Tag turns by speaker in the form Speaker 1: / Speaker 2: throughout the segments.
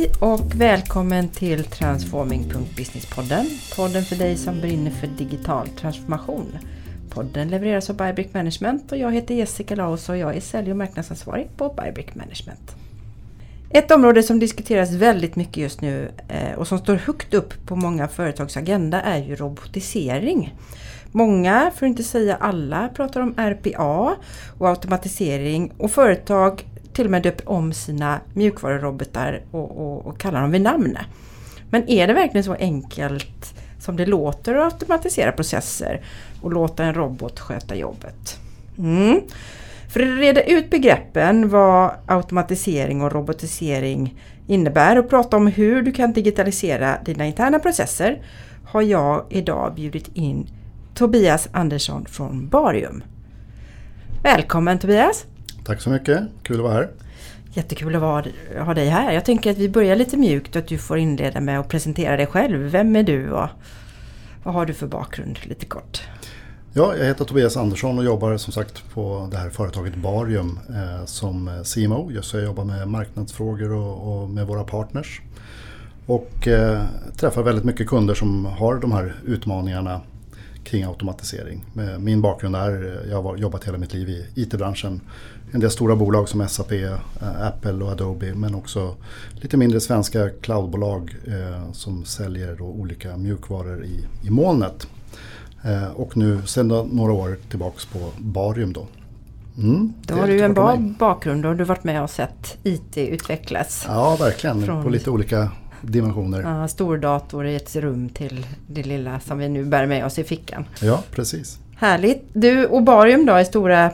Speaker 1: Hej och välkommen till Transforming.businesspodden. Podden för dig som brinner för digital transformation. Podden levereras av Bybrick Management och jag heter Jessica Laus och jag är sälj och marknadsansvarig på Bybrick Management. Ett område som diskuteras väldigt mycket just nu eh, och som står högt upp på många företags agenda är ju robotisering. Många, för att inte säga alla, pratar om RPA och automatisering och företag till och med döpt om sina mjukvarurobotar och, och, och kallar dem vid namn. Men är det verkligen så enkelt som det låter att automatisera processer och låta en robot sköta jobbet? Mm. För att reda ut begreppen vad automatisering och robotisering innebär och prata om hur du kan digitalisera dina interna processer har jag idag bjudit in Tobias Andersson från Barium. Välkommen Tobias!
Speaker 2: Tack så mycket, kul att vara här.
Speaker 1: Jättekul att vara, ha dig här. Jag tänker att vi börjar lite mjukt och att du får inleda med att presentera dig själv. Vem är du och vad har du för bakgrund lite kort?
Speaker 2: Ja, jag heter Tobias Andersson och jobbar som sagt på det här företaget Barium eh, som CMO. Så jag jobbar med marknadsfrågor och, och med våra partners. Och eh, träffar väldigt mycket kunder som har de här utmaningarna kring automatisering. Min bakgrund är, jag har jobbat hela mitt liv i IT-branschen. En del stora bolag som SAP, eh, Apple och Adobe men också lite mindre svenska cloudbolag eh, som säljer olika mjukvaror i, i molnet. Eh, och nu sedan några år tillbaks på Barium då.
Speaker 1: Mm, då har du en bra bakgrund och du har varit med och sett IT utvecklas.
Speaker 2: Ja, verkligen. Från... På lite olika dimensioner.
Speaker 1: Ja, stordator i ett rum till det lilla som vi nu bär med oss i fickan.
Speaker 2: Ja, precis.
Speaker 1: Härligt. Du, Obarium då i stora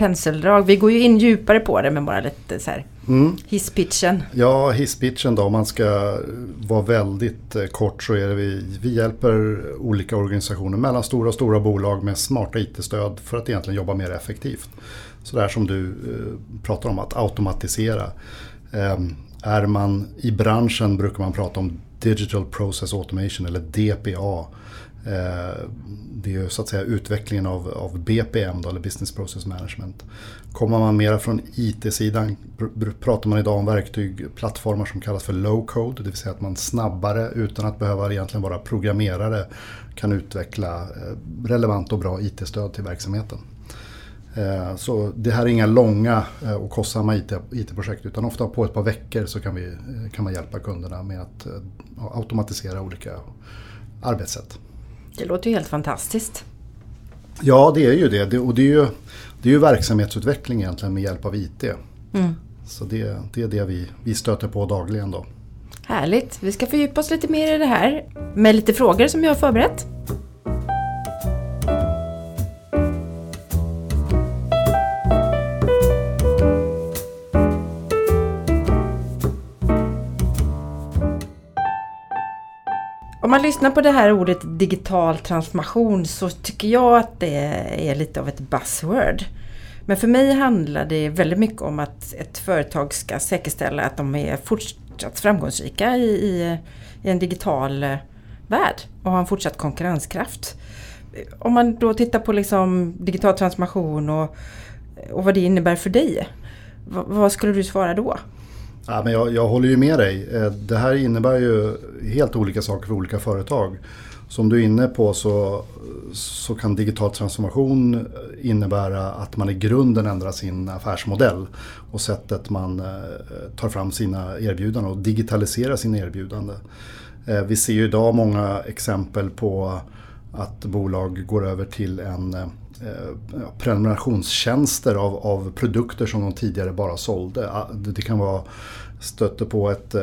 Speaker 1: penseldrag. Vi går ju in djupare på det men bara lite så här. Mm. Hisspitchen.
Speaker 2: Ja, hisspitchen då. Om man ska vara väldigt eh, kort så är det vi, vi hjälper olika organisationer mellan stora och stora bolag med smarta IT-stöd för att egentligen jobba mer effektivt. Så det här som du eh, pratar om att automatisera. Eh, är man i branschen brukar man prata om Digital Process Automation eller DPA. Eh, det är ju så att säga utvecklingen av, av BPM, då, eller Business Process Management. Kommer man mera från IT-sidan pratar man idag om verktyg, plattformar som kallas för low code. Det vill säga att man snabbare utan att behöva egentligen vara programmerare kan utveckla eh, relevant och bra IT-stöd till verksamheten. Eh, så det här är inga långa och kostsamma IT-projekt utan ofta på ett par veckor så kan, vi, kan man hjälpa kunderna med att automatisera olika arbetssätt.
Speaker 1: Det låter ju helt fantastiskt.
Speaker 2: Ja det är ju det och det är ju, det är ju verksamhetsutveckling egentligen med hjälp av IT. Mm. Så det, det är det vi, vi stöter på dagligen då.
Speaker 1: Härligt! Vi ska fördjupa oss lite mer i det här med lite frågor som jag har förberett. Om man lyssnar på det här ordet digital transformation så tycker jag att det är lite av ett buzzword. Men för mig handlar det väldigt mycket om att ett företag ska säkerställa att de är fortsatt framgångsrika i, i, i en digital eh, värld och har en fortsatt konkurrenskraft. Om man då tittar på liksom digital transformation och, och vad det innebär för dig. vad skulle du svara då?
Speaker 2: Ja, men jag, jag håller ju med dig. Eh, det här innebär ju helt olika saker för olika företag. Som du är inne på så, så kan digital transformation innebära att man i grunden ändrar sin affärsmodell och sättet man eh, tar fram sina erbjudanden och digitaliserar sina erbjudanden. Eh, vi ser ju idag många exempel på att bolag går över till en prenumerationstjänster av, av produkter som de tidigare bara sålde. Det kan vara stötte på ett eh,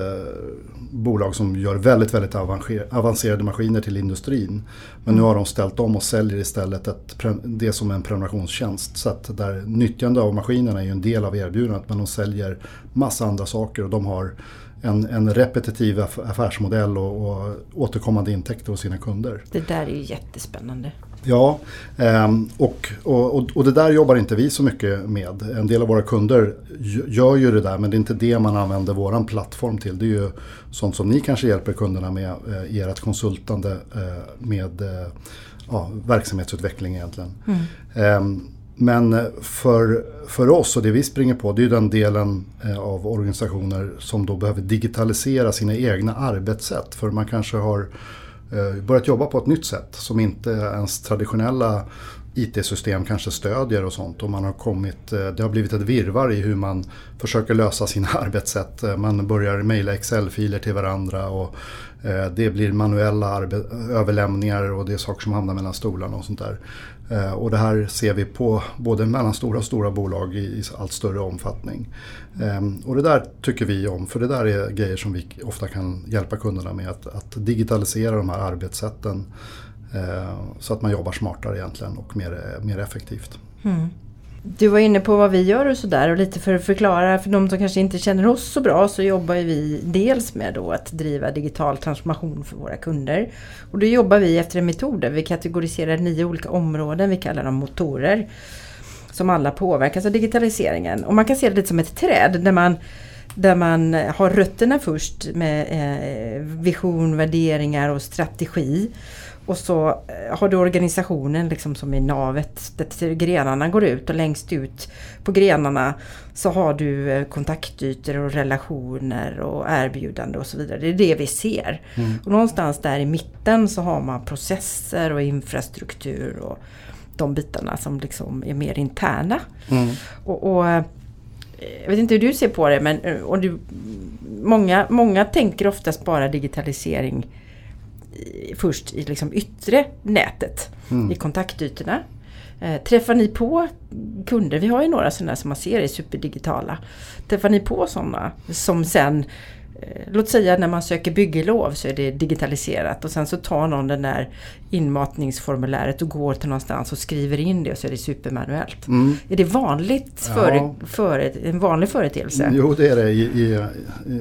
Speaker 2: bolag som gör väldigt, väldigt avancerade maskiner till industrin. Men mm. nu har de ställt om och säljer istället ett, det som en prenumerationstjänst. Så att där nyttjande av maskinerna är ju en del av erbjudandet men de säljer massa andra saker och de har en, en repetitiv affärsmodell och, och återkommande intäkter hos sina kunder.
Speaker 1: Det där är ju jättespännande.
Speaker 2: Ja, ehm, och, och, och det där jobbar inte vi så mycket med. En del av våra kunder gör ju det där men det är inte det man använder våran plattform till. Det är ju sånt som ni kanske hjälper kunderna med eh, i ert konsultande eh, med eh, ja, verksamhetsutveckling egentligen. Mm. Ehm, men för, för oss och det vi springer på det är den delen av organisationer som då behöver digitalisera sina egna arbetssätt. För man kanske har Eh, börjat jobba på ett nytt sätt som inte ens traditionella IT-system kanske stödjer och sånt. Och man har kommit, eh, det har blivit ett virvar i hur man försöker lösa sina arbetssätt. Eh, man börjar mejla Excel-filer till varandra och det blir manuella överlämningar och det är saker som hamnar mellan stolarna och sånt där. Eh, och det här ser vi på både mellanstora och stora bolag i allt större omfattning. Ehm, och det där tycker vi om, för det där är grejer som vi ofta kan hjälpa kunderna med. Att, att digitalisera de här arbetssätten eh, så att man jobbar smartare egentligen och mer, mer effektivt. Mm.
Speaker 1: Du var inne på vad vi gör och sådär och lite för att förklara för de som kanske inte känner oss så bra så jobbar vi dels med då att driva digital transformation för våra kunder. Och då jobbar vi efter en metod där vi kategoriserar nio olika områden, vi kallar dem motorer. Som alla påverkas av digitaliseringen. Och man kan se det lite som ett träd där man där man har rötterna först med eh, vision, värderingar och strategi. Och så eh, har du organisationen liksom som är navet där grenarna går ut och längst ut på grenarna så har du eh, kontaktytor och relationer och erbjudande och så vidare. Det är det vi ser. Mm. Och någonstans där i mitten så har man processer och infrastruktur och de bitarna som liksom är mer interna. Mm. Och, och, jag vet inte hur du ser på det men och du, många, många tänker oftast bara digitalisering först i liksom yttre nätet, mm. i kontaktytorna. Eh, träffar ni på kunder, vi har ju några sådana som man ser är superdigitala. Träffar ni på sådana som sen Eh, låt säga när man söker byggelov så är det digitaliserat och sen så tar någon den där inmatningsformuläret och går till någonstans och skriver in det och så är det supermanuellt. Mm. Är det vanligt för, ja. för, en vanlig företeelse?
Speaker 2: Jo det är det, I, i,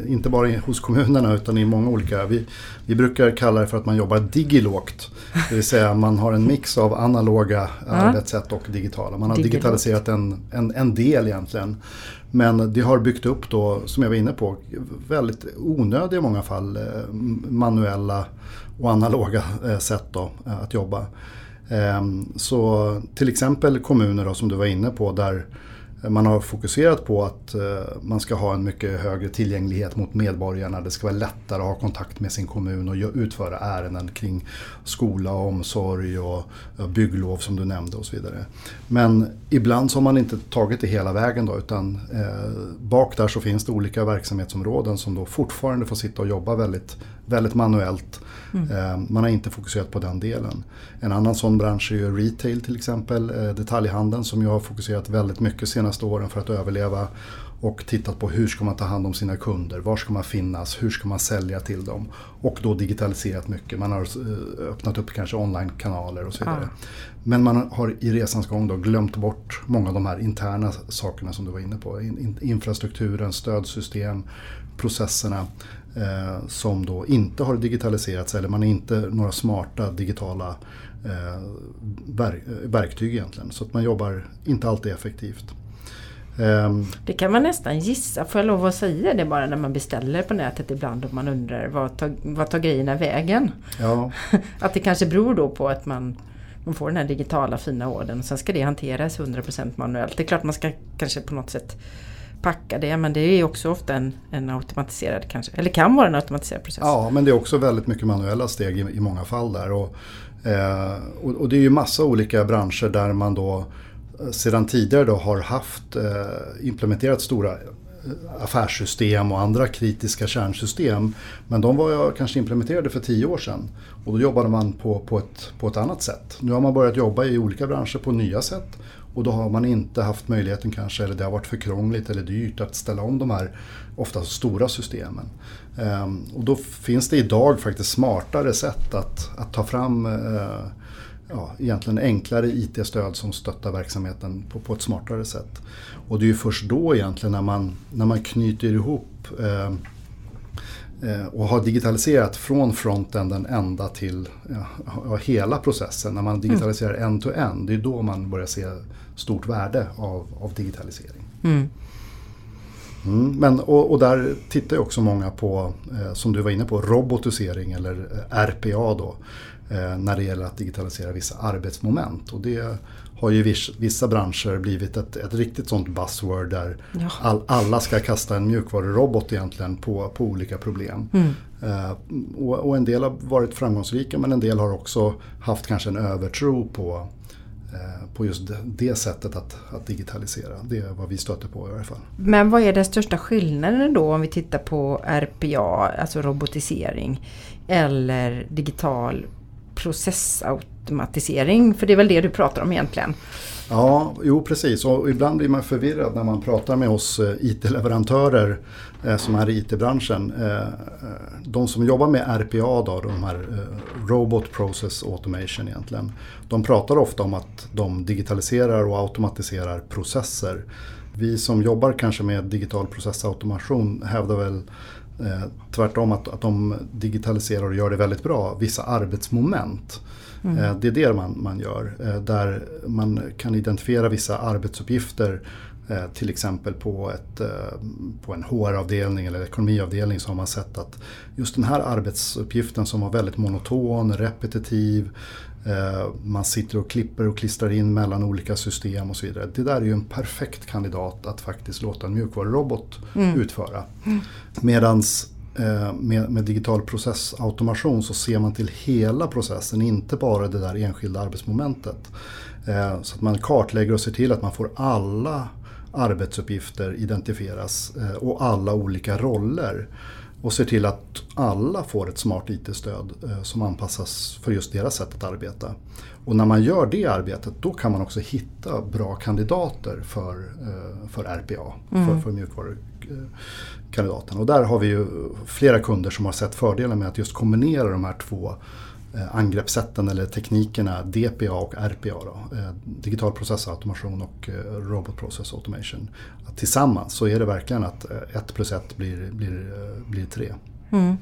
Speaker 2: inte bara hos kommunerna utan i många olika. Vi, vi brukar kalla det för att man jobbar digilogt. Det vill säga man har en mix av analoga ja. arbetssätt och digitala. Man har Digilog. digitaliserat en, en, en del egentligen. Men det har byggt upp då, som jag var inne på, väldigt onödiga i många fall eh, manuella och analoga eh, sätt då, eh, att jobba. Ehm, så till exempel kommuner då, som du var inne på där man har fokuserat på att eh, man ska ha en mycket högre tillgänglighet mot medborgarna. Det ska vara lättare att ha kontakt med sin kommun och utföra ärenden kring skola, omsorg och bygglov som du nämnde och så vidare. Men ibland så har man inte tagit det hela vägen då utan eh, bak där så finns det olika verksamhetsområden som då fortfarande får sitta och jobba väldigt, väldigt manuellt. Mm. Eh, man har inte fokuserat på den delen. En annan sån bransch är ju retail till exempel, eh, detaljhandeln som ju har fokuserat väldigt mycket de senaste åren för att överleva och tittat på hur ska man ta hand om sina kunder, var ska man finnas, hur ska man sälja till dem och då digitaliserat mycket. Man har eh, öppnat upp kanske online-kanaler och så vidare. Ja. Men man har i resans gång då glömt bort många av de här interna sakerna som du var inne på. Infrastrukturen, stödsystem, processerna eh, som då inte har digitaliserats eller man är inte några smarta digitala eh, verktyg egentligen. Så att man jobbar inte alltid effektivt.
Speaker 1: Um, det kan man nästan gissa, får jag lov att säga det bara när man beställer på nätet ibland och man undrar vad tar, vad tar grejerna vägen? Ja. att det kanske beror då på att man, man får den här digitala fina orden och sen ska det hanteras 100% manuellt. Det är klart man ska kanske på något sätt packa det men det är också ofta en, en automatiserad kanske, eller kan vara en automatiserad process.
Speaker 2: Ja men det är också väldigt mycket manuella steg i, i många fall där. Och, eh, och, och, det är ju massa olika branscher där man då sedan tidigare då har haft eh, implementerat stora eh, affärssystem och andra kritiska kärnsystem. Men de var eh, kanske implementerade för tio år sedan och då jobbade man på, på, ett, på ett annat sätt. Nu har man börjat jobba i olika branscher på nya sätt och då har man inte haft möjligheten kanske, eller det har varit för krångligt eller dyrt att ställa om de här ofta stora systemen. Ehm, och då finns det idag faktiskt smartare sätt att, att ta fram eh, ja, egentligen enklare IT-stöd som stöttar verksamheten på, på ett smartare sätt. Och det är ju först då egentligen när man, när man knyter ihop eh, eh, och har digitaliserat från frontenden ända till ja, hela processen. När man digitaliserar mm. end-to-end, det är då man börjar se stort värde av, av digitalisering. Mm. Mm, men, och, och, där tittar ju också många på, eh, som du var inne på, robotisering eller eh, RPA då. När det gäller att digitalisera vissa arbetsmoment. Och det har ju vissa branscher blivit ett, ett riktigt sånt buzzword där ja. all, alla ska kasta en mjukvarurobot egentligen på, på olika problem. Mm. Uh, och, och, en del har varit framgångsrika men en del har också haft kanske en övertro på, uh, på just det, det sättet att, att, digitalisera. Det är vad vi stöter på i alla fall.
Speaker 1: Men vad är den största skillnaden då om vi tittar på RPA, alltså robotisering, eller digital processautomatisering? För det är väl det du pratar om egentligen?
Speaker 2: Ja, jo precis. Och ibland blir man förvirrad när man pratar med oss eh, IT-leverantörer eh, som är i IT-branschen. Eh, eh, de som jobbar med RPA, då, de här eh, Robot Process Automation egentligen. De pratar ofta om att de digitaliserar och automatiserar processer. Vi som jobbar kanske med digital processautomation hävdar väl Eh, tvärtom att, att de digitaliserar och gör det väldigt bra, vissa arbetsmoment. Mm. Eh, det är det man, man gör. Eh, där man kan identifiera vissa arbetsuppgifter eh, till exempel på, ett, eh, på en HR-avdelning eller ekonomiavdelning så har man sett att just den här arbetsuppgiften som var väldigt monoton, repetitiv, man sitter och klipper och klistrar in mellan olika system och så vidare. Det där är ju en perfekt kandidat att faktiskt låta en mjukvarurobot mm. utföra. Mm. Medans eh, med, med, digital processautomation så ser man till hela processen, inte bara det där enskilda arbetsmomentet. Eh, så att man kartlägger och ser till att man får alla arbetsuppgifter identifieras och alla olika roller och ser till att alla får ett smart IT-stöd eh, som anpassas för just deras sätt att arbeta. Och när man gör det arbetet då kan man också hitta bra kandidater för, eh, för RPA, mm. för, för mjukvarukandidaten. Och där har vi ju flera kunder som har sett fördelen med att just kombinera de här två Eh, angreppssätten eller teknikerna DPA och RPA. Då, eh, digital processautomation och eh, Robot Process Automation. Tillsammans så är det verkligen att ett plus ett blir, blir, blir tre. Mm.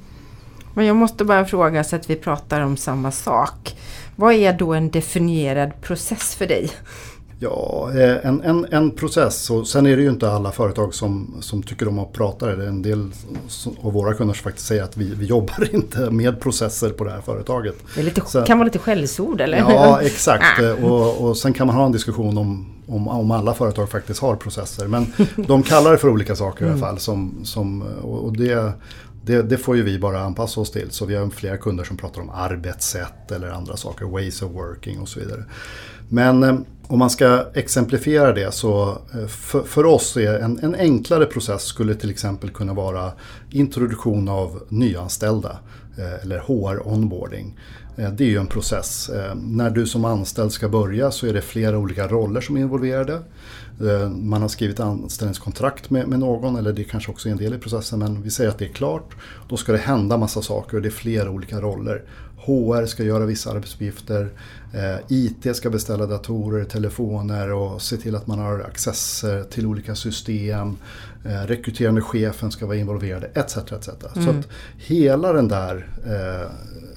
Speaker 1: Men jag måste bara fråga så att vi pratar om samma sak. Vad är då en definierad process för dig?
Speaker 2: Ja, eh, en, en, en process. Och sen är det ju inte alla företag som, som tycker om att prata. Det är en del av våra kunder som faktiskt säger att vi, vi jobbar inte med processer på det här företaget.
Speaker 1: Det lite, Så, kan vara lite skällsord eller?
Speaker 2: Ja, exakt. Ah. Och, och sen kan man ha en diskussion om, om, om alla företag faktiskt har processer. Men de kallar det för olika saker i alla fall. Som, som, och det, det, det, får ju vi bara anpassa oss till. Så vi har flera kunder som pratar om arbetssätt eller andra saker, ways of working och så vidare. Men eh, om man ska exemplifiera det så eh, för, för oss är en, en, enklare process skulle till exempel kunna vara introduktion av nyanställda eh, eller HR onboarding. Eh, det är ju en process. När du som anställd ska börja så är det flera olika roller som är involverade. Man har skrivit anställningskontrakt med, med någon eller det kanske också är en del i processen men vi säger att det är klart. Då ska det hända massa saker och det är flera olika roller. HR ska göra vissa arbetsuppgifter. Eh, IT ska beställa datorer, telefoner och se till att man har access till olika system. Eh, rekryterande chefen ska vara involverad etc. etc. Mm. Så att hela den där, eh,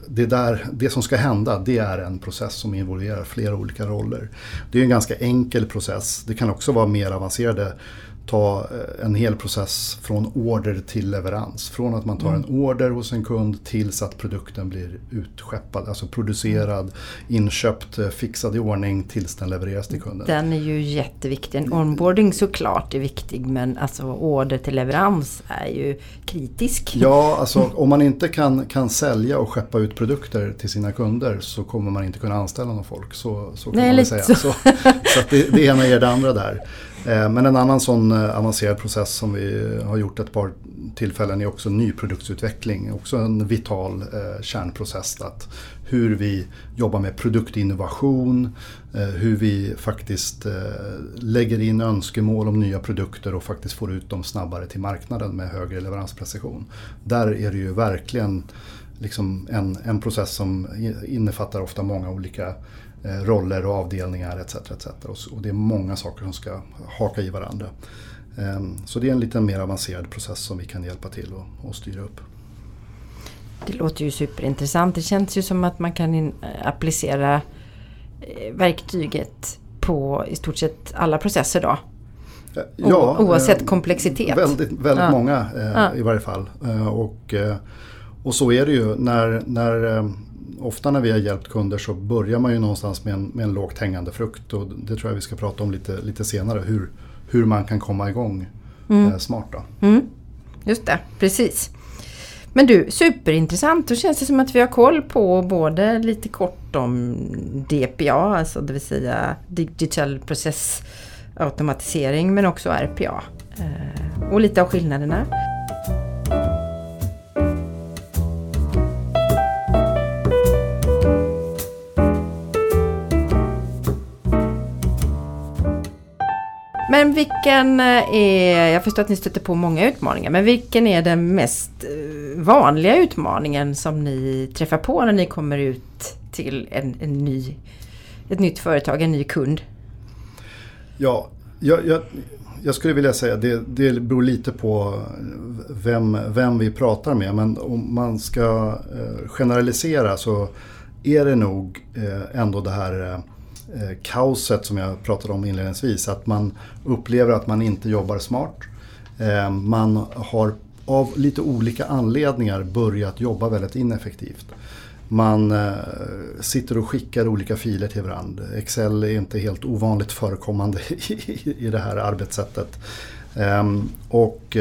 Speaker 2: det, där, det som ska hända det är en process som involverar flera olika roller. Det är en ganska enkel process. Det kan också vara mer avancerade ta eh, en hel process från order till leverans. Från att man tar en mm. order hos en kund tills att produkten blir utskeppad, alltså producerad, inköpt, eh, fixad i ordning tills den levereras till kunden.
Speaker 1: Den är ju jätteviktig. En onboarding såklart är viktig men alltså order till leverans är ju kritisk.
Speaker 2: Ja, alltså om man inte kan, kan sälja och skeppa ut produkter till sina kunder så kommer man inte kunna anställa någon folk. Så, så kan Nej, man väl säga. Så, så det, det ena ger det andra där. Eh, men en annan sån eh, avancerad process som vi har gjort ett par tillfällen är också nyproduktsutveckling. Också en vital eh, kärnprocess. Att hur vi jobbar med produktinnovation, hur vi faktiskt lägger in önskemål om nya produkter och faktiskt får ut dem snabbare till marknaden med högre leveransprecision. Där är det ju verkligen liksom en, en process som innefattar ofta många olika roller och avdelningar etc. etc. Och det är många saker som ska haka i varandra. Ehm, så det är en lite mer avancerad process som vi kan hjälpa till att styra upp.
Speaker 1: Det låter ju superintressant. Det känns ju som att man kan applicera eh, verktyget på i stort sett alla processer då.
Speaker 2: Eh, ja,
Speaker 1: oavsett komplexitet.
Speaker 2: Väldigt, väldigt ja. många ja. i varje fall. Och, och så är det ju när, när ofta när vi har hjälpt kunder så börjar man ju någonstans med en, med en lågt hängande frukt och det tror jag vi ska prata om lite, lite senare. Hur, hur man kan komma igång mm. eh, smart. Då.
Speaker 1: Mm. Just det, precis. Men du, superintressant. Då känns det som att vi har koll på både lite kort om DPA, alltså det vill säga Digital Process Automatisering, men också RPA. Eh, och lite av skillnaderna. Men vilken eh, är, jag förstår att ni stöter på många utmaningar, men vilken är den mest eh, vanliga utmaningen som ni träffar på när ni kommer ut till en, en ny, ett nytt företag, en ny kund?
Speaker 2: Ja, jag, jag, jag skulle vilja säga det, det beror lite på vem, vem vi pratar med. Men om man ska eh, generalisera så är det nog ändå det här eh, kaoset som jag pratade om inledningsvis. Att man upplever att man inte jobbar smart. Eh, man har av lite olika anledningar börjat jobba väldigt ineffektivt. Man eh, sitter och skickar olika filer till varandra. Excel är inte helt ovanligt förekommande i, i det här arbetssättet. Um, och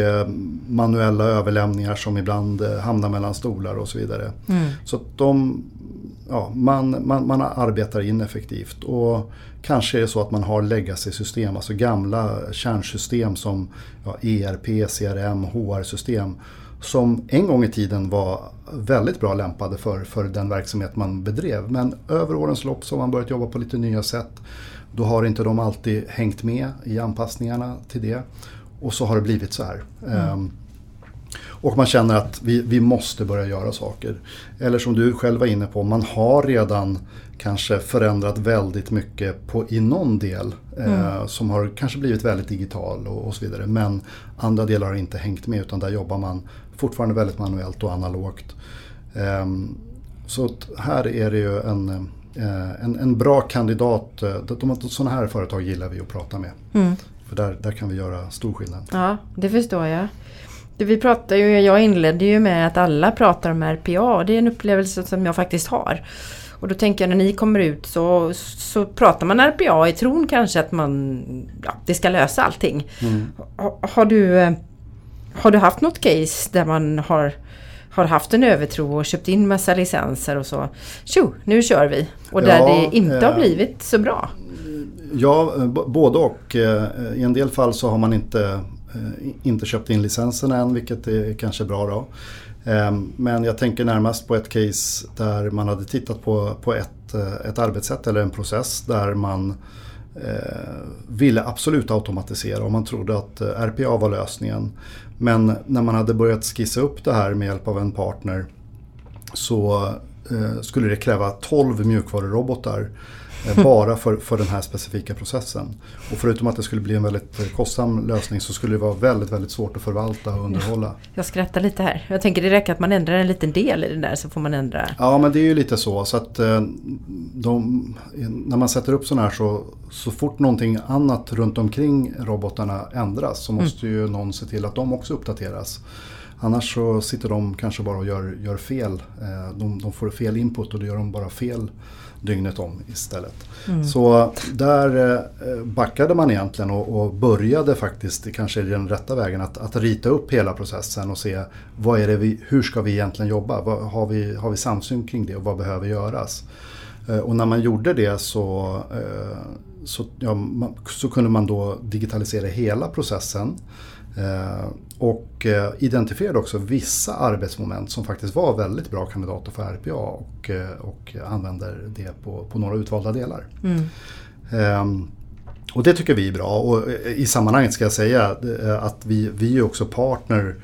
Speaker 2: manuella överlämningar som ibland hamnar mellan stolar och så vidare. Mm. Så de ja, man, man, man arbetar ineffektivt. Och kanske är det så att man har legacy-system, alltså gamla kärnsystem som ja, ERP, CRM, HR-system. Som en gång i tiden var väldigt bra lämpade för, för den verksamhet man bedrev. Men över årens lopp så har man börjat jobba på lite nya sätt. Då har inte de alltid hängt med i anpassningarna till det. Och så har det blivit så här. Mm. Och man känner att vi, vi måste börja göra saker. Eller som du själv var inne på, man har redan kanske förändrat väldigt mycket på, i någon del eh, mm. eh, som har kanske blivit väldigt digital och, och, så vidare. Men andra delar har inte hängt med utan där jobbar man fortfarande väldigt manuellt och analogt. Eh, så här är det ju en, eh, en, en bra kandidat. De, sådana här företag gillar vi att prata med. Mm. För där, där kan vi göra stor skillnad.
Speaker 1: Ja, det förstår jag. Vi pratar ju, jag inledde ju med att alla pratar om RPA och det är en upplevelse som jag faktiskt har. Och då tänker jag när ni kommer ut så, så pratar man RPA i tron kanske att man, ja, det ska lösa allting. Mm. Har, har, du, har du haft något case där man har, har haft en övertro och köpt in massa licenser och så, tjo, nu kör vi. Och där ja, det inte eh, har blivit så bra.
Speaker 2: Ja, både och. Eh, I en del fall så har man inte Eh, Eh, inte köpt in licensen än, vilket är kanske bra då. Ehm, men jag tänker närmast på ett case där man hade tittat på, på ett, eh, ett arbetssätt eller en process där man eh, ville absolut automatisera och man trodde att eh, RPA var lösningen. Men när man hade börjat skissa upp det här med hjälp av en partner så skulle det kräva 12 mjukvarurobotar Eh, bara för, för den här specifika processen. Och förutom att det skulle bli en väldigt eh, kostsam lösning så skulle det vara väldigt, väldigt svårt att förvalta och underhålla.
Speaker 1: Jag skrattar lite här. Jag tänker det räcker att man ändrar en liten del i den där så får man ändra.
Speaker 2: Ja men det är ju lite så. så att eh, de, När man sätter upp sådana här så, så fort någonting annat runt omkring robotarna ändras så måste mm. ju någon se till att de också uppdateras. Annars så sitter de kanske bara och gör, gör fel. De, de får fel input och då gör de bara fel dygnet om istället. Mm. Så där eh, backade man egentligen och, och började faktiskt, kanske den rätta vägen, att, att rita upp hela processen och se vad är det vi, hur ska vi egentligen jobba? Vad, har, vi, har vi samsyn kring det och vad behöver göras? Eh, och när man gjorde det så, eh, så, ja, så kunde man då digitalisera hela processen. Och eh, identifierade också vissa arbetsmoment som faktiskt var väldigt bra kandidater för RPA och, eh, och använder det på, på några utvalda delar. Mm. Um, och det tycker vi är bra och eh, i sammanhanget ska jag säga att vi, vi är också partner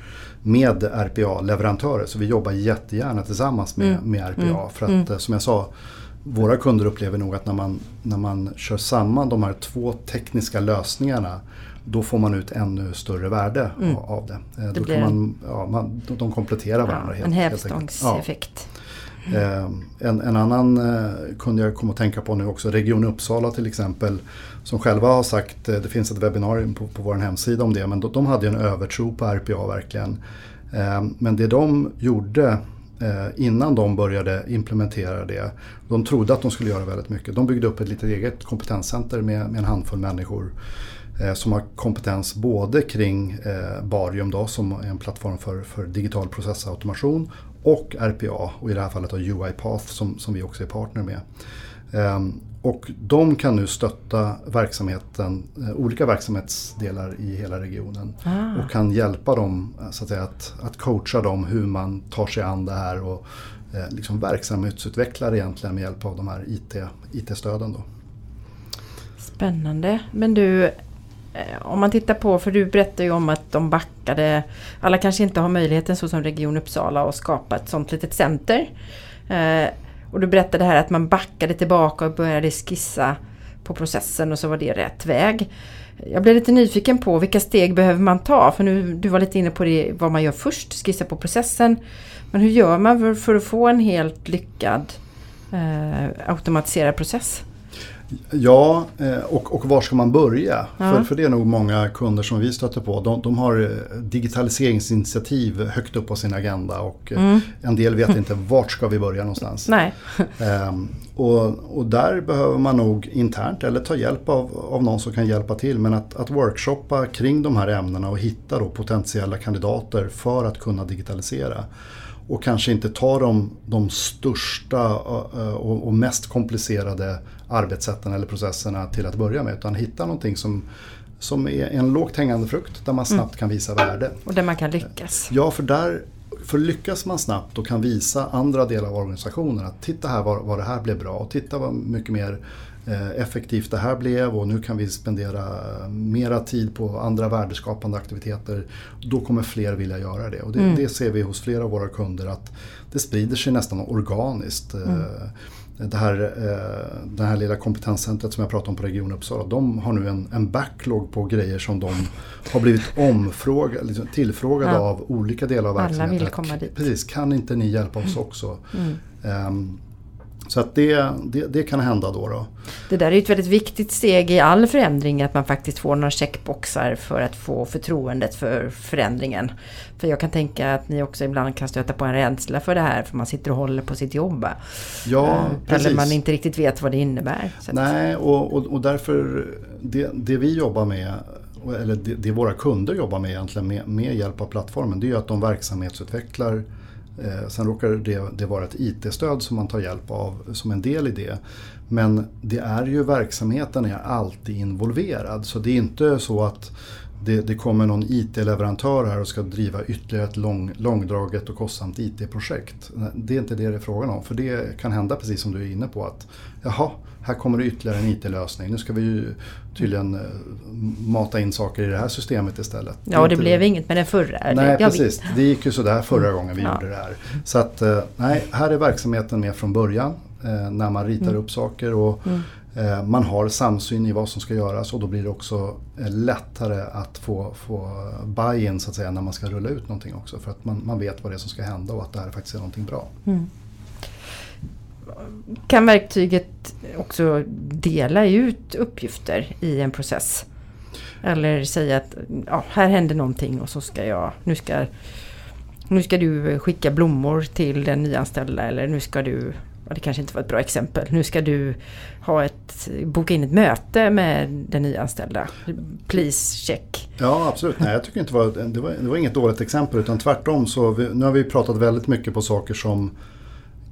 Speaker 2: med RPA-leverantörer så vi jobbar jättegärna tillsammans med, mm. med RPA. Mm. För att mm. som jag sa, våra kunder upplever nog att när man, när man kör samman de här två tekniska lösningarna då får man ut ännu större värde mm. av det. Eh, det då kan man, ja, man, de kompletterar varandra.
Speaker 1: Ja, helt, en hävstångseffekt.
Speaker 2: Ja. Mm. En, en, annan eh, kunde jag komma att tänka på nu också, Region Uppsala till exempel, som själva har sagt, det finns ett webbinarium på, på vår hemsida om det, men de, de hade en övertro på RPA verkligen. Men det de gjorde innan de började implementera det. De trodde att de skulle göra väldigt mycket. De byggde upp ett litet eget kompetenscenter med, med en handfull människor som har kompetens både kring eh, Barium då, som är en plattform för, för digital processautomation och RPA och i det här fallet då UiPath som, som vi också är partner med. Ehm, och de kan nu stötta verksamheten, eh, olika verksamhetsdelar i hela regionen. Ah. Och kan hjälpa dem eh, så att, säga, att, att coacha dem hur man tar sig an det här och eh, liksom verksamhetsutvecklar egentligen med hjälp av de här IT, IT-stöden. Då.
Speaker 1: Spännande. Men du, Eh, om man tittar på, för du berättade ju om att de backade, alla kanske inte har möjligheten så som Region Uppsala att skapa ett sånt litet center. Eh, och du berättade här att man backade tillbaka och började skissa på processen och så var det rätt väg. Jag blev lite nyfiken på vilka steg behöver man ta? För nu, du var lite inne på det, vad man gör först, skissa på processen. Men hur gör man för, för att få en helt lyckad eh, automatiserad process?
Speaker 2: Ja, eh, och, och var ska man börja? Ja. För, för det är nog många kunder som vi stöter på. De, de har eh, digitaliseringsinitiativ högt upp på sin agenda och eh, mm. en del vet inte vart ska vi börja någonstans.
Speaker 1: Nej.
Speaker 2: Ehm, och, och där behöver man nog internt eller ta hjälp av, av någon som kan hjälpa till. Men att, att workshoppa kring de här ämnena och hitta då potentiella kandidater för att kunna digitalisera och kanske inte ta de, de största och, och mest komplicerade arbetssätten eller processerna till att börja med. Utan hitta någonting som, som är en lågt hängande frukt där man snabbt mm. kan visa värde.
Speaker 1: Och där man kan lyckas.
Speaker 2: Ja, för där för lyckas man snabbt och kan visa andra delar av organisationen att titta här vad, vad det här blev bra och titta vad mycket mer eh, effektivt det här blev och nu kan vi spendera mera tid på andra värdeskapande aktiviteter. Då kommer fler vilja göra det och det, mm. det ser vi hos flera av våra kunder att det sprider sig nästan organiskt. Mm. Eh, det här, eh, det här lilla kompetenscentret som jag pratade om på Region Uppsala. De har nu en, en backlog på grejer som de har blivit omfrågade, liksom tillfrågade ja. av olika delar av verksamheten.
Speaker 1: Alla vill komma dit.
Speaker 2: Precis, kan inte ni hjälpa oss mm. också? Mm. Um, så att det, det, det, kan hända då, då.
Speaker 1: Det där är ett väldigt viktigt steg i all förändring att man faktiskt får några checkboxar för att få förtroendet för förändringen. För jag kan tänka att ni också ibland kan stöta på en rädsla för det här för man sitter och håller på sitt jobb.
Speaker 2: Ja, eh, precis.
Speaker 1: Eller man inte riktigt vet vad det innebär.
Speaker 2: Nej, och, och, och därför det, det vi jobbar med eller det, det, våra kunder jobbar med egentligen med, med hjälp av plattformen det är ju att de verksamhetsutvecklar Eh, sen råkar det, det vara ett IT-stöd som man tar hjälp av som en del i det. Men det är ju verksamheten är alltid involverad så det är inte så att det, det kommer någon IT-leverantör här och ska driva ytterligare ett lång, långdraget och kostsamt IT-projekt. Det är inte det det är frågan om. För det kan hända precis som du är inne på att jaha, här kommer det ytterligare en IT-lösning. Nu ska vi ju tydligen eh, mata in saker i det här systemet istället.
Speaker 1: Ja, och det blev det. inget med den förra.
Speaker 2: Nej, precis. Det gick ju sådär förra mm. gången vi ja. gjorde det här. Så att, eh, nej, här är verksamheten med från början eh, när man ritar mm. upp saker. Och mm. Eh, man har samsyn i vad som ska göras och då blir det också eh, lättare att få, få buy-in så att säga när man ska rulla ut någonting också. För att man, man vet vad det är som ska hända och att det här faktiskt är någonting bra. Mm
Speaker 1: kan verktyget också dela ut uppgifter i en process? Eller säga att ja, här händer någonting och så ska jag, nu ska, nu ska du skicka blommor till den nyanställda eller nu ska du, det kanske inte var ett bra exempel, nu ska du ha ett, boka in ett möte med den nyanställda. Please check.
Speaker 2: Ja absolut, nej jag tycker inte det var, det var, det var inget dåligt exempel utan tvärtom så vi, nu har vi pratat väldigt mycket på saker som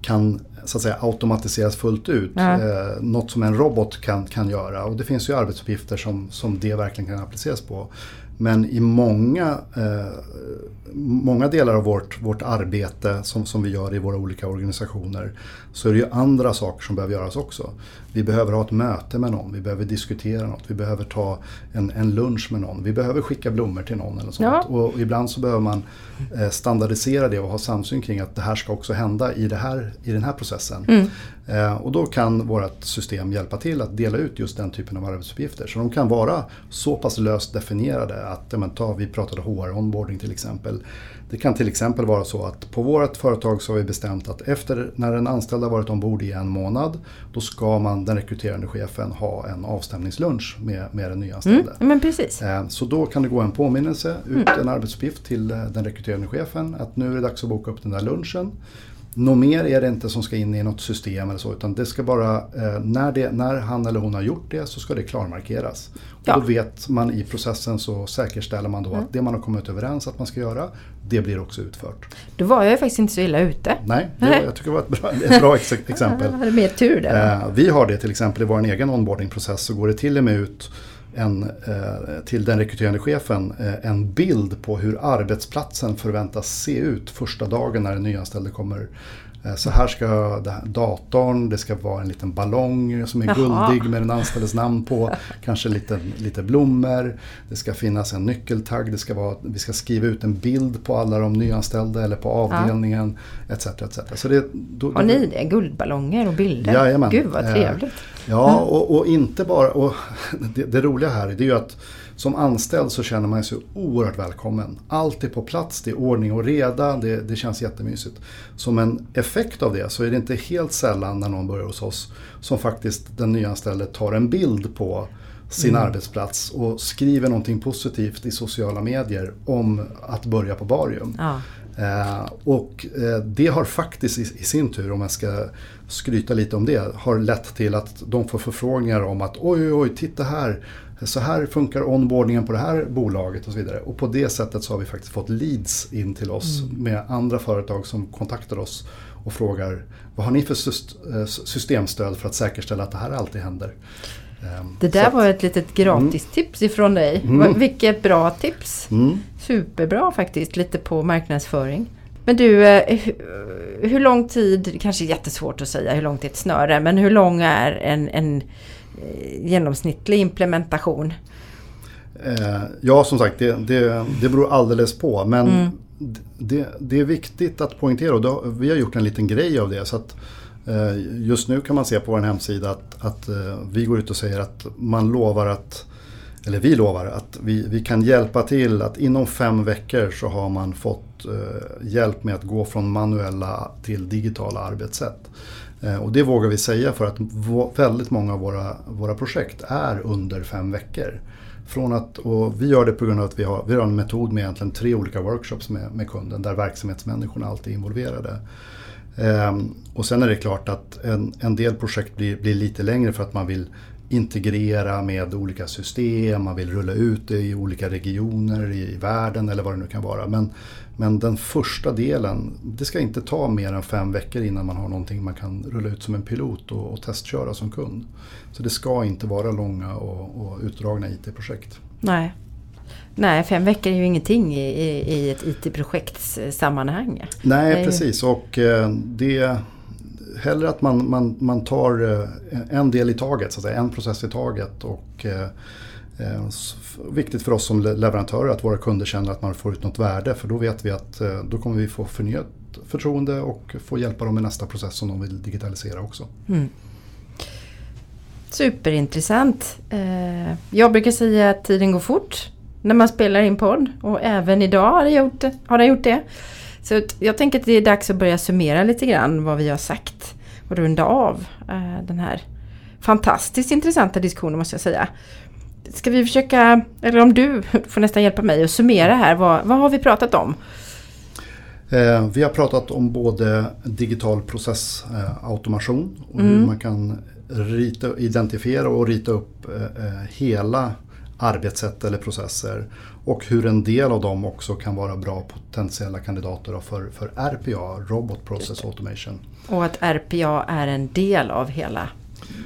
Speaker 2: kan så att säga automatiseras fullt ut. Ja. Eh, något som en robot kan, kan göra. Och det finns ju arbetsuppgifter som, som det verkligen kan appliceras på. Men i många, eh, många delar av vårt, vårt arbete som, som vi gör i våra olika organisationer så är det ju andra saker som behöver göras också. Vi behöver ha ett möte med någon, vi behöver diskutera något, vi behöver ta en, en lunch med någon, vi behöver skicka blommor till någon eller sånt. Ja. Och, ibland så behöver man eh, standardisera det och ha samsyn kring att det här ska också hända i, det här, i den här processen. Mm. Eh, och då kan vårt system hjälpa till att dela ut just den typen av arbetsuppgifter. Så de kan vara så pass löst definierade att, men, ta, vi pratade HR-onboarding till exempel. Det kan till exempel vara så att på vårt företag så har vi bestämt att efter när en anställd har varit ombord i en månad då ska man, den rekryterande chefen ha en avstämningslunch med, med den nyanställde.
Speaker 1: Mm, men precis.
Speaker 2: Eh, så då kan det gå en påminnelse ut, mm. en arbetsuppgift till eh, den rekryterande chefen att nu är det dags att boka upp den där lunchen. Något mer är det inte som ska in i något system eller så utan det ska bara, eh, när, det, när han eller hon har gjort det så ska det klarmarkeras. Ja. Och då vet man i processen så säkerställer man då mm. att det man har kommit överens att man ska göra, det blir också utfört.
Speaker 1: Då var jag faktiskt inte så illa ute.
Speaker 2: Nej, det var, jag tycker det var ett bra, ett bra exempel. Jag
Speaker 1: hade mer tur där.
Speaker 2: Eh, vi har det till exempel i vår egen onboardingprocess så går det till och med ut en, eh, till den rekryterande chefen eh, en bild på hur arbetsplatsen förväntas se ut första dagen när den nyanställde kommer så här ska datorn, det ska vara en liten ballong som är Jaha. guldig med den anställdes namn på. Kanske lite, lite blommor. Det ska finnas en nyckeltagg. Det ska vara, vi ska skriva ut en bild på alla de nyanställda eller på avdelningen. Ja. Etc, etc. Så det,
Speaker 1: då, Har ni det? Guldballonger och bilder?
Speaker 2: Jajamän.
Speaker 1: Gud vad trevligt.
Speaker 2: Ja, och, och inte bara... Och det, det roliga här är ju att som anställd så känner man sig oerhört välkommen. Allt är på plats, det är ordning och reda, det, det känns jättemysigt. Som en effekt av det så är det inte helt sällan när någon börjar hos oss som faktiskt den nyanställde tar en bild på sin mm. arbetsplats och skriver någonting positivt i sociala medier om att börja på Barium. Ja. Eh, och eh, det har faktiskt i, i, sin tur, om jag ska skryta lite om det, har lett till att de får förfrågningar om att oj, oj, oj, titta här, så här funkar onboardingen på det här bolaget och så vidare. Och på det sättet så har vi faktiskt fått leads in till oss mm. med andra företag som kontaktar oss och frågar vad har ni för eh, systemstöd för att säkerställa att det här alltid händer.
Speaker 1: Ehm, det där var ett litet gratistips mm. ifrån dig. Mm. Vilket bra tips! Mm. Superbra faktiskt, lite på marknadsföring. Men du, eh, hur lång tid, kanske jättesvårt att säga hur långt är ett snöre, men hur lång är en, en genomsnittlig implementation?
Speaker 2: Eh, ja, som sagt, det, det, det beror alldeles på. Men mm. det, det, är viktigt att poängtera och vi har gjort en liten grej av det. Så att, eh, just nu kan man se på vår hemsida att, att vi går ut och säger att man lovar att eller vi lovar att vi, vi kan hjälpa till att inom fem veckor så har man fått eh, hjälp med att gå från manuella till digitala arbetssätt. Eh, och det vågar vi säga för att väldigt många av våra, våra projekt är under fem veckor. Från att, och vi gör det på grund av att vi har, vi har en metod med egentligen tre olika workshops med, med kunden där verksamhetsmänniskorna alltid är involverade. Ehm, och sen är det klart att en, en del projekt blir, blir lite längre för att man vill integrera med olika system, man vill rulla ut det i olika regioner i världen eller vad det nu kan vara. Men, men den första delen, det ska inte ta mer än fem veckor innan man har någonting man kan rulla ut som en pilot och, och testköra som kund. Så det ska inte vara långa och, och utdragna IT-projekt.
Speaker 1: Nej. Nej, fem veckor är ju ingenting i, i, i ett IT-projektssammanhang.
Speaker 2: Nej, precis. Och eh, det hellre att man, man, man tar eh, en del i taget, så att säga, en process i taget. Och, eh, eh viktigt för oss som leverantörer att våra kunder känner att man får ut något värde för då vet vi att eh, då kommer vi få förnyat förtroende och få hjälpa dem med nästa process som de vill digitalisera också. Mm.
Speaker 1: Superintressant. Jag brukar säga att tiden går fort när man spelar in podd och även idag har det gjort, har det, gjort det. Så jag tänker att det är dags att börja summera lite grann vad vi har sagt och runda av eh, den här fantastiskt intressanta diskussionen måste jag säga. Ska vi försöka, eller om du får nästan hjälpa mig att summera här, vad, vad har vi pratat om?
Speaker 2: Eh, vi har pratat om både digital processautomation och mm. hur man kan rita, identifiera och rita upp eh, hela arbetssätt eller processer och hur en del av dem också kan vara bra potentiella kandidater för, för RPA, Robot Process Automation.
Speaker 1: Och att RPA är en del av hela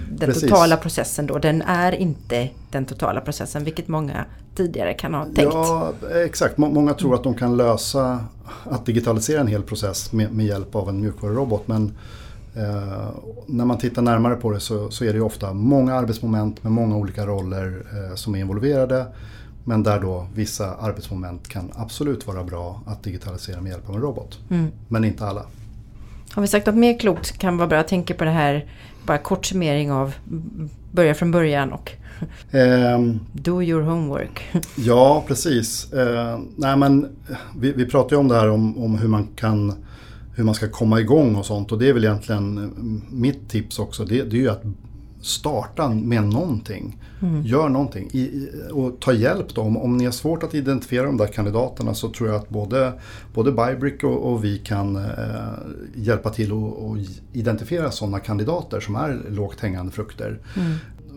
Speaker 1: den Precis. totala processen då. Den är inte den totala processen, vilket många tidigare kan ha tänkt.
Speaker 2: Ja, exakt. Många tror att de kan lösa att digitalisera en hel process med, med hjälp av en mjukvarurobot. Men eh, när man tittar närmare på det så, så, är det ofta många arbetsmoment med många olika roller eh, som är involverade. Men där då vissa arbetsmoment kan absolut vara bra att digitalisera med hjälp av en robot. Mm. Men inte alla.
Speaker 1: Har vi sagt något mer klokt kan vara bra? Jag tänker på det här, bara kort summering av börja från början och um, do your homework.
Speaker 2: ja, precis. Uh, nej, men vi, vi pratar ju om det här om, om hur man kan hur man ska komma igång och sånt och det är väl egentligen mitt tips också. Det, det är ju att starta med någonting. Mm. Gör någonting I, och ta hjälp då. Om, om ni har svårt att identifiera de där kandidaterna så tror jag att både, både Bybrick och, och vi kan eh, hjälpa till att identifiera sådana kandidater som är lågt hängande frukter. Mm.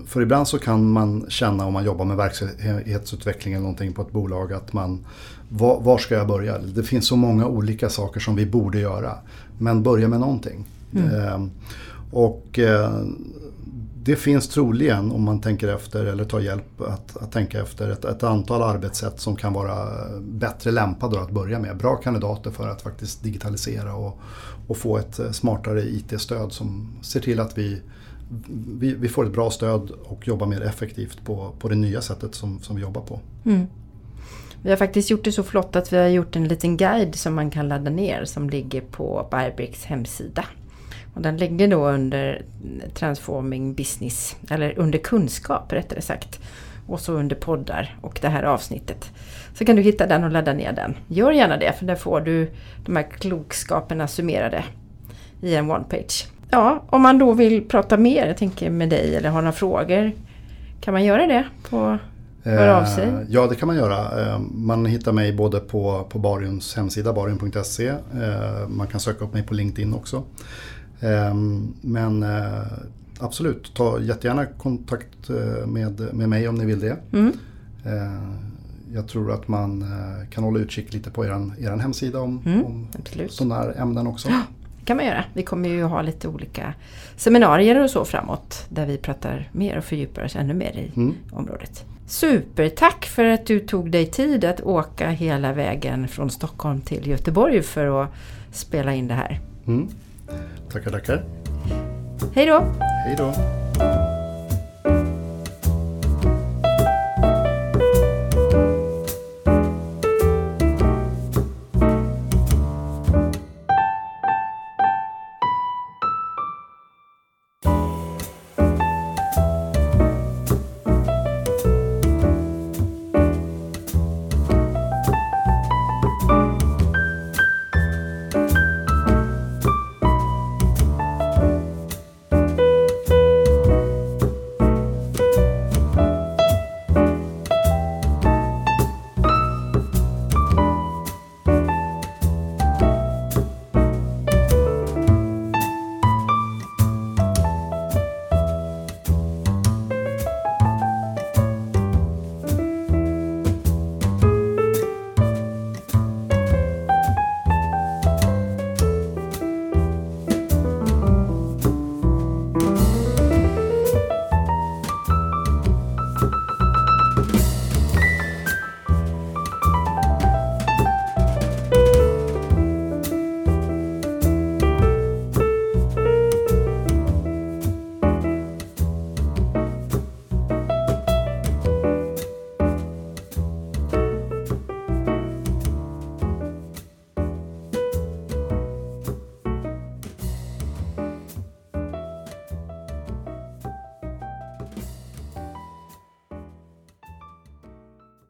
Speaker 2: För ibland så kan man känna om man jobbar med verksamhetsutveckling eller någonting på ett bolag att man var, var, ska jag börja? Det finns så många olika saker som vi borde göra. Men börja med någonting. Mm. Eh, och eh, det finns troligen, om man tänker efter eller tar hjälp att, att tänka efter, ett, ett, antal arbetssätt som kan vara bättre lämpade att börja med. Bra kandidater för att faktiskt digitalisera och, och få ett smartare IT-stöd som ser till att vi, vi, vi, får ett bra stöd och jobbar mer effektivt på, på det nya sättet som, som vi jobbar på. Mm.
Speaker 1: Vi har faktiskt gjort det så flott att vi har gjort en liten guide som man kan ladda ner som ligger på Bybricks hemsida. Och den ligger då under Transforming Business, eller under kunskap rättare sagt. Och så under poddar och det här avsnittet. Så kan du hitta den och ladda ner den. Gör gärna det för där får du de här klokskaperna summerade i en one-page. Ja, om man då vill prata mer, jag tänker med dig eller har några frågor. Kan man göra det på Hör av sig? Eh,
Speaker 2: ja, det kan man göra. Eh, man hittar mig både på, på Bariums hemsida, barium.se. Eh, man kan söka upp mig på LinkedIn också. Ehm, men eh, absolut, ta jättegärna kontakt eh, med, med mig om ni vill det. Mm. Eh, jag tror att man kan hålla utkik lite på er, er hemsida om, mm, om sådana här ämnen också.
Speaker 1: Det kan man göra. Vi kommer ju ha lite olika seminarier och så framåt där vi pratar mer och fördjupar oss ännu mer i mm. området. Supertack för att du tog dig tid att åka hela vägen från Stockholm till Göteborg för att spela in det här. Mm.
Speaker 2: Tackar, tackar.
Speaker 1: Hej då.
Speaker 2: Hej då.